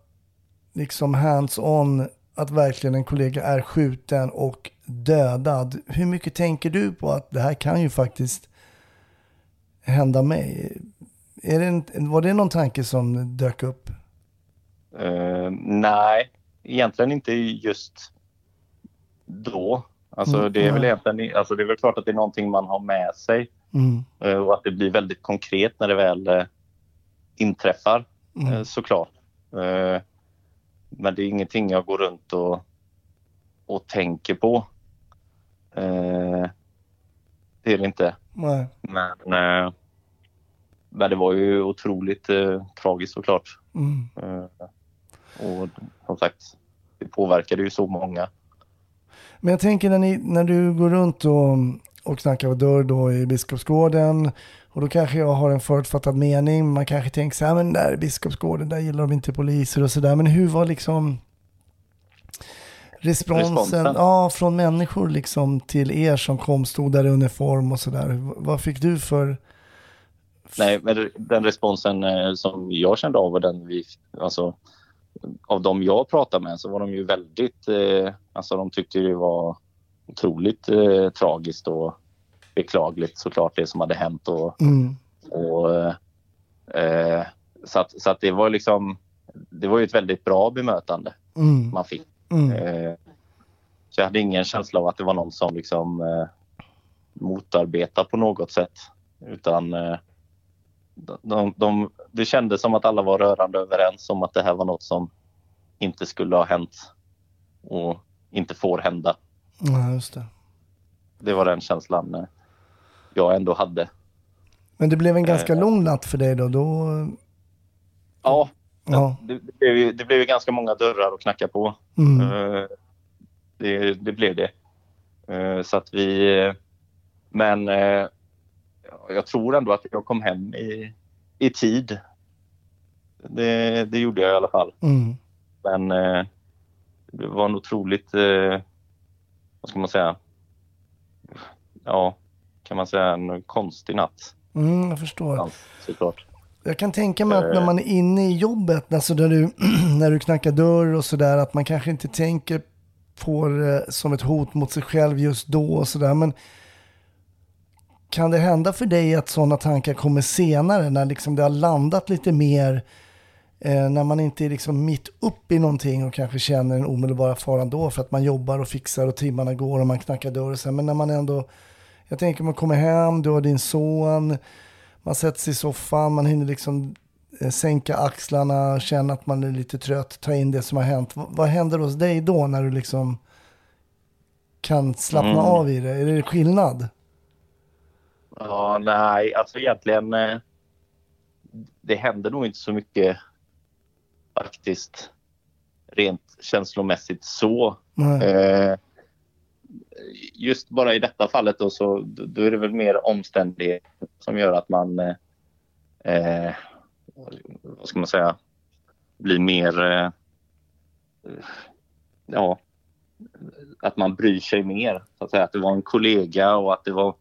liksom hands-on att verkligen en kollega är skjuten och dödad, hur mycket tänker du på att det här kan ju faktiskt hända mig? Är det en, var det någon tanke som dök upp? Uh, nej, egentligen inte just då. Alltså Mm, det är väl egentligen, alltså det är väl klart att det är någonting man har med sig Mm. eh, och att det blir väldigt konkret när det väl eh, inträffar Mm. eh, såklart. Men det är ingenting jag går runt och, och tänker på. Det är det inte. Nej. Men, men det var ju otroligt eh, tragiskt såklart. Mm. Och som sagt, det påverkade ju så många. Men jag tänker när, ni, när du går runt och, och knackar på dörr då i Biskopsgården och då kanske jag har en förutfattad mening. Man kanske tänker så här, men där i Biskopsgården, där gillar de inte poliser och sådär. Men hur var liksom responsen, Responsen? Ja, från människor liksom till er som kom, stod där i uniform och sådär. V- Vad fick du för... Nej, men den responsen eh, som jag kände av och den vi, alltså, av de jag pratade med så var de ju väldigt, eh, alltså de tyckte det var otroligt eh, tragiskt och beklagligt såklart det som hade hänt och, Mm. och eh, så, att, så att det var liksom, det var ju ett väldigt bra bemötande Mm. man fick. Mm. Eh, så jag hade ingen känsla av att det var någon som liksom eh, motarbetade på något sätt. Utan eh, de, de, det kändes som att alla var rörande överens om att det här var något som inte skulle ha hänt och inte får hända. Ja, just det. Det var den känslan eh, jag ändå hade. Men det blev en ganska Eh. lång natt för dig då. då Ja, ja. det, det, blev, ju, det blev ganska många dörrar att knacka på. Mm. Eh, Det, det blev det. Eh, Så att vi... Men eh, jag tror ändå att jag kom hem i, i tid. Det, det gjorde jag i alla fall. Mm. Men eh, det var en otroligt... eh, Vad ska man säga? Ja, kan man säga en konstig natt. Mm, jag förstår. Ja, såklart. Jag kan tänka mig att när Eh. man är inne i jobbet, alltså där du, när du knackar dörr och sådär, att man kanske inte tänker på det som ett hot mot sig själv just då och sådär. Men kan det hända för dig att sådana tankar kommer senare, när liksom det har landat lite mer, eh, när man inte är liksom mitt upp i någonting och kanske känner den omedelbara faran då för att man jobbar och fixar och timmarna går och man knackar dörr och så. Men när man ändå, jag tänker man kommer hem, du har din son, man sätter sig i soffan, man hinner liksom eh, sänka axlarna, känna att man är lite trött, ta in det som har hänt. V- vad händer hos dig då när du liksom kan slappna Mm. av i det? Är det skillnad? Ja, nej, alltså egentligen. eh, Det händer nog inte så mycket faktiskt. Rent känslomässigt så. Eh, Just bara i detta fallet då, så då är det väl mer omständigheter som gör att man, eh, eh, vad ska man säga, blir mer, eh, ja, att man bryr sig mer. Så att, säga. att det var en kollega och att det var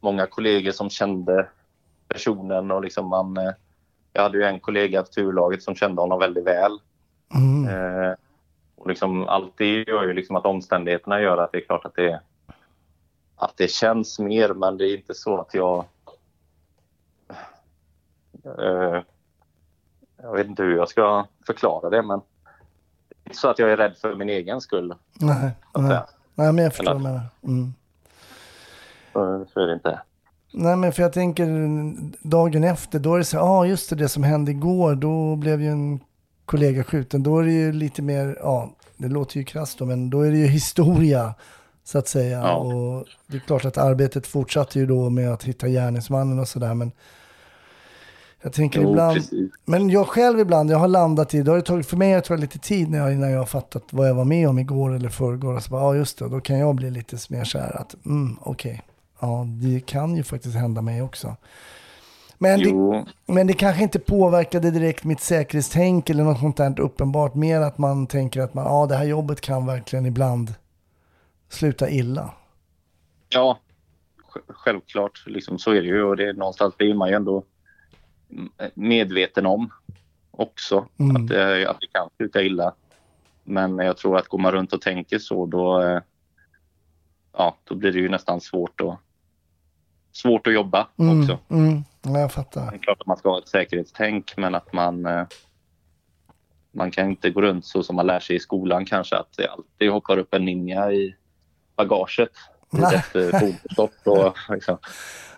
många kollegor som kände personen och liksom man, eh, jag hade ju en kollega på turlaget som kände honom väldigt väl. Mm. Eh, och liksom, allt det gör ju liksom att omständigheterna gör att det är klart att det, att det känns mer men det är inte så att jag... Eh, jag vet inte hur jag ska förklara det, men det är inte så att jag är rädd för min egen skull. Nej, nej. nej men jag förstår Eller- du menar. Mm. Så, så är det inte. Nej men för jag tänker dagen efter, då är det så ja ah, just det, det som hände igår, då blev ju en kollega skjuten. Då är det ju lite mer, ja det låter ju krasst då, men då är det ju historia så att säga. Ja. Och det är klart att arbetet fortsatte ju då med att hitta gärningsmannen och sådär, men jag tänker Jo, ibland, precis. men jag själv ibland, jag har landat i, då har det tagit, för mig har det tagit lite tid när jag, innan jag har fattat vad jag var med om igår eller förrgår. Och så bara, ja just det, då kan jag bli lite mer så här att, mm, okej, ja det kan ju faktiskt hända mig också. Men det, men det kanske inte påverkade direkt mitt säkerhetstänk eller något sånt där uppenbart. Mer att man tänker att man, ja det här jobbet kan verkligen ibland sluta illa. ja, sj- självklart. Liksom, så är det ju. Och det någonstans blir man ju ändå medveten om också. Mm. Att, det, att det kan sluta illa. Men jag tror att går man runt och tänker så då, eh, ja, då blir det ju nästan svårt att, svårt att jobba Mm, också. mm, ja, jag fattar. Det är klart att man ska ha ett säkerhetstänk men att man eh, man kan inte gå runt så som man lär sig i skolan kanske att det alltid hoppar upp en ninja i bagaget vid ett eh, fordonsstopp och liksom,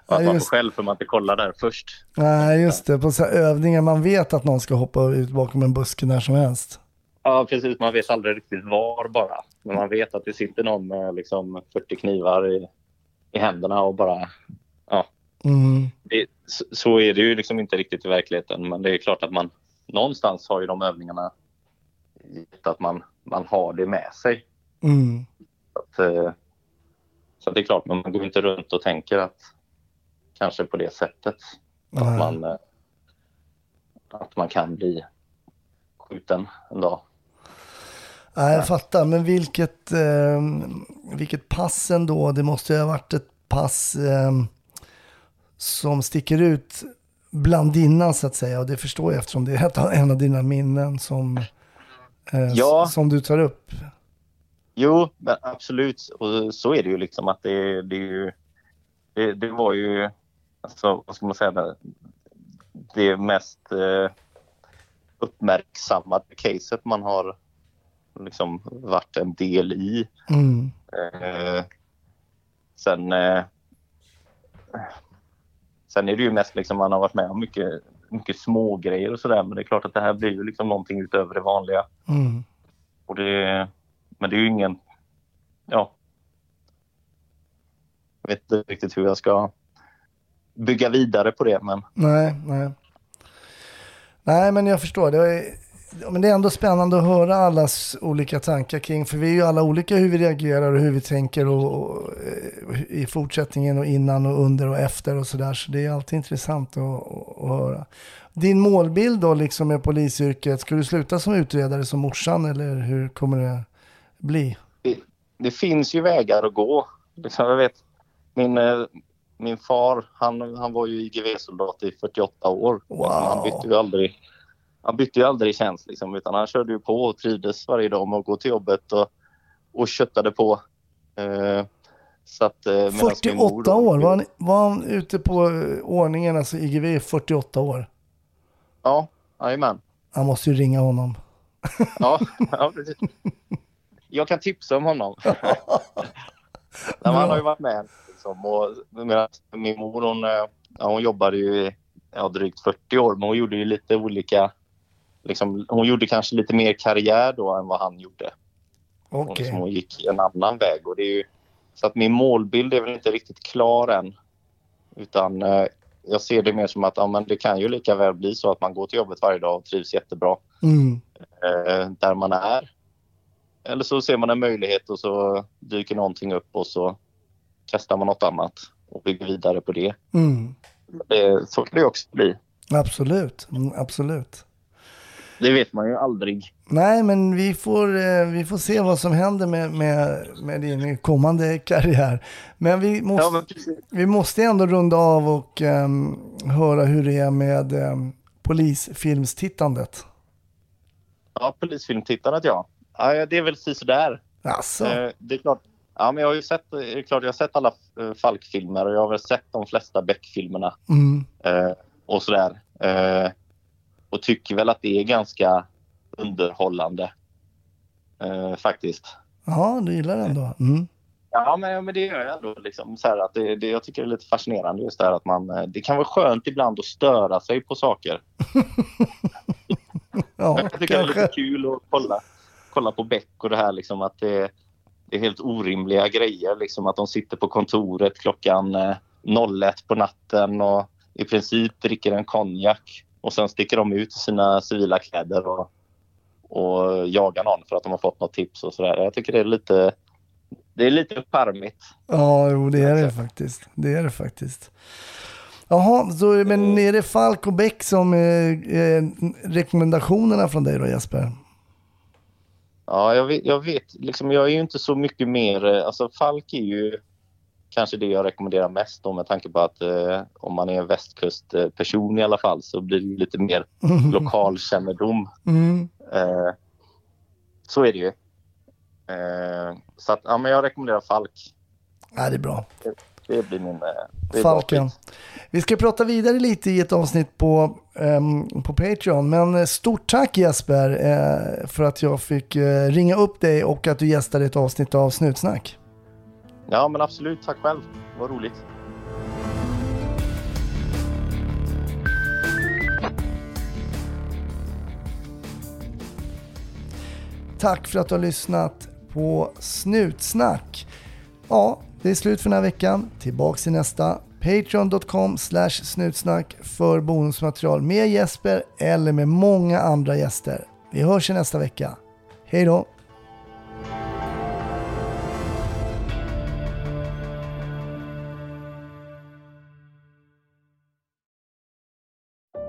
att man får själv för man inte kollar där först. Nej, just det. På så övningar, man vet att någon ska hoppa ut bakom en buske när som helst. Ja precis, man vet aldrig riktigt var bara. Men man vet att det sitter någon med liksom 40 knivar i, i händerna och bara Mm. det, så- så är det ju liksom inte riktigt i verkligheten. Men det är klart att man någonstans har ju de övningarna att man, man har det med sig. Mm. Att, eh, så att det är klart, men man går inte runt och tänker att kanske på det sättet Nej. att man, eh, att man kan bli skjuten en dag. Nej, jag fattar. Men vilket, eh, vilket pass ändå. Det måste ju ha varit ett pass eh, som sticker ut bland dina så att säga. Och det förstår jag eftersom det är en av dina minnen som, eh, Ja. som du tar upp. Jo, men absolut. Och så är det ju liksom att det, det är ju... Det, det var ju, alltså, vad ska man säga, det, det mest eh, uppmärksammade caset man har liksom varit en del i. Mm. Eh, sen, eh, sen är det ju mest liksom man har varit med om mycket, mycket små grejer och sådär. Men det är klart att det här blir ju liksom någonting utöver det vanliga. Mm. Och det, men det är ju ingen... Ja. Jag vet inte riktigt hur jag ska bygga vidare på det, men Nej, nej. Nej, men jag förstår. Det är, men det är ändå spännande att höra allas olika tankar kring, för vi är ju alla olika hur vi reagerar och hur vi tänker och, och, eh, i fortsättningen och innan och under och efter och sådär. Så det är alltid intressant att, att, höra. Din målbild då liksom med polisyrket, ska du sluta som utredare som morsan eller hur kommer det bli? det, det finns ju vägar att gå. Liksom, jag vet, min, eh, min far, han, han var ju IGV-soldat i 48 år. Wow. Han bytte ju aldrig, han bytte ju aldrig tjänst, liksom, utan han körde ju på och trivdes varje dag med att gå till jobbet och, och köttade på. Eh, att, eh, medans min mor 48 då- år, var han, var han ute på eh, ordningen, alltså IGV i 48 år? Ja, jajamän. Han måste ju ringa honom. Ja, ja precis. Jag kan tipsa om honom. Nej, han har ju varit med. Liksom, och, min mor hon, eh, ja, hon jobbade ju i ja, drygt 40 år men hon gjorde ju lite olika... Liksom, hon gjorde kanske lite mer karriär då än vad han gjorde. Hon, Okej. liksom, hon gick en annan väg. Och det är ju, så att min målbild är väl inte riktigt klar än. Utan eh, jag ser det mer som att ja, men det kan ju lika väl bli så att man går till jobbet varje dag och trivs jättebra Mm. eh, där man är. Eller så ser man en möjlighet och så dyker någonting upp och så testar man något annat och bygger vidare på det. Mm. det så kan det också bli. Absolut, mm, absolut. Det vet man ju aldrig. Nej, men vi får, eh, vi får se vad som händer med, med, med din kommande karriär. Men vi måste, Ja, men vi måste ändå runda av och ehm, höra hur det är med um, polisfilmstittandet. Ja, polisfilmtittandet ja. ja. Det är väl sådär. Alltså. Eh, det är klart. Ja, men jag har ju sett, det är klart, jag har sett alla eh, Falk-filmer och jag har väl sett de flesta Beck-filmerna. Mm. Eh, och sådär. Eh, och tycker väl att det är ganska underhållande eh, faktiskt. Ja, du gillar den då? Mm. Ja, men, men det gör jag ändå. Liksom, så att det, det, jag tycker det är lite fascinerande just det här att man... eh, Det kan vara skönt ibland att störa sig på saker. Ja, jag tycker det är kanske. lite kul att kolla, kolla på Beck och det här liksom att det, det är helt orimliga grejer. Liksom att de sitter på kontoret klockan eh, 01 på natten och i princip dricker en konjak och sen sticker de ut i sina civila kläder och, och jagar någon för att de har fått något tips och sådär. Jag tycker det är lite, det är lite charmigt. Ja, jo, det är det faktiskt. Det är det faktiskt. Jaha, så, men är det Falk och Beck som är eh, rekommendationerna från dig då Jesper? Ja, jag vet, jag vet liksom, jag är ju inte så mycket mer, eh, alltså Falk är ju kanske det jag rekommenderar mest då med tanke på att eh, om man är en västkustperson i alla fall så blir det lite mer lokalkännedom. Mm. Eh, så är det ju. Eh, så att, ja men jag rekommenderar Falk. Ja, det är bra. Det, det blir min... Eh, det Falken. Vi ska prata vidare lite i ett avsnitt på, ehm, på Patreon. Men eh, stort tack Jesper eh, för att jag fick eh, ringa upp dig och att du gästade ett avsnitt av Snutsnack. Ja men absolut, tack själv. Vad roligt. Tack för att du har lyssnat på Snutsnack. Ja, det är slut för den här veckan. Tillbaks i nästa. Patreon.com slash snutsnack för bonusmaterial med Jesper eller med många andra gäster. Vi hörs i nästa vecka. Hej då!